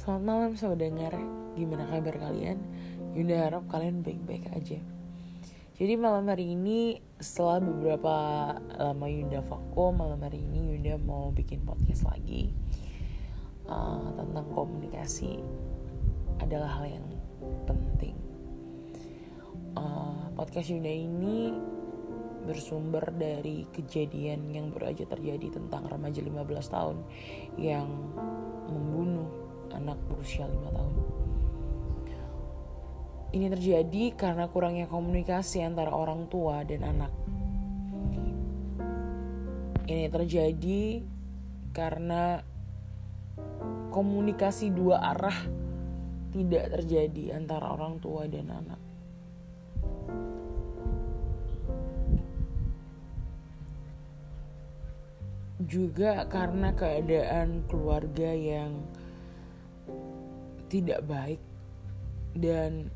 Selamat malam sobat dengar, gimana kabar kalian? Yunda harap kalian baik-baik aja. Jadi malam hari ini setelah beberapa lama Yunda vakum, malam hari ini Yunda mau bikin podcast lagi uh, tentang komunikasi adalah hal yang penting. Uh, podcast Yunda ini bersumber dari kejadian yang baru aja terjadi tentang remaja 15 tahun yang membunuh anak berusia 5 tahun. Ini terjadi karena kurangnya komunikasi antara orang tua dan anak. Ini terjadi karena komunikasi dua arah tidak terjadi antara orang tua dan anak. Juga karena keadaan keluarga yang tidak baik. Dan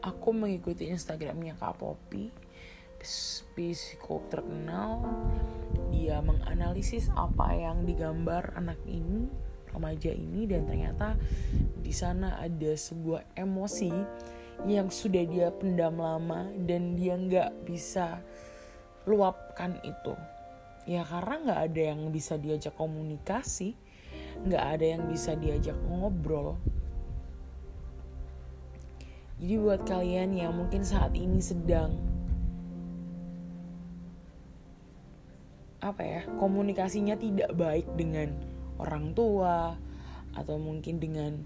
aku mengikuti Instagramnya Kak Poppy psikolog terkenal. Dia menganalisis apa yang digambar anak ini remaja ini dan ternyata di sana ada sebuah emosi yang sudah dia pendam lama dan dia nggak bisa luapkan itu. Ya karena nggak ada yang bisa diajak komunikasi nggak ada yang bisa diajak ngobrol. Jadi buat kalian yang mungkin saat ini sedang apa ya komunikasinya tidak baik dengan orang tua atau mungkin dengan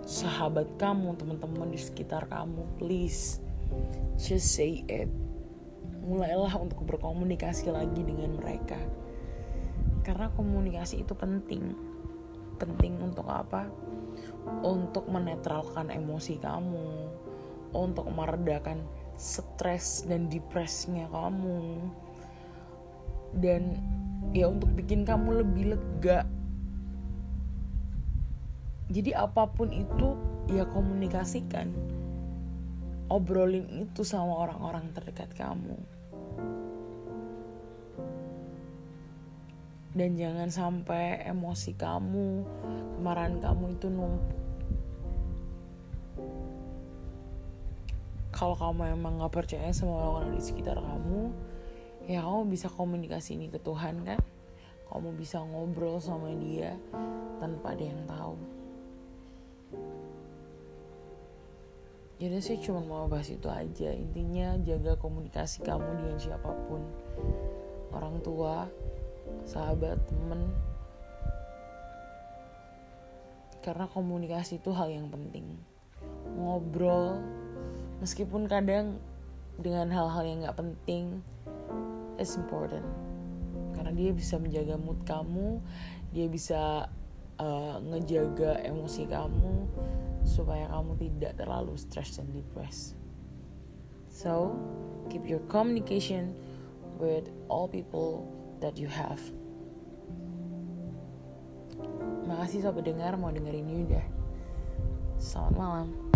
sahabat kamu teman-teman di sekitar kamu please just say it. Mulailah untuk berkomunikasi lagi dengan mereka karena komunikasi itu penting penting untuk apa? Untuk menetralkan emosi kamu, untuk meredakan stres dan depresnya kamu, dan ya untuk bikin kamu lebih lega. Jadi apa pun itu ya komunikasikan, obrolin itu sama orang-orang terdekat kamu. Dan jangan sampai emosi kamu kemarahan kamu itu numpuk kalau kamu emang gak percaya sama orang-orang di sekitar kamu ya kamu bisa komunikasi ini ke Tuhan kan? Kamu bisa ngobrol sama dia tanpa ada yang tahu. Jadi sih cuma mau bahas itu aja. Intinya jaga komunikasi kamu dengan siapa pun. Orang tua sahabat temen. Karena komunikasi itu hal yang penting. Ngobrol meskipun kadang dengan hal-hal yang gak penting it's important. Karena dia bisa menjaga mood kamu dia bisa uh, ngejaga emosi kamu supaya kamu tidak terlalu stress dan depressed. So keep your communication with all people that you have. Makasih sobat dengar mau dengerin Yuda. Selamat malam.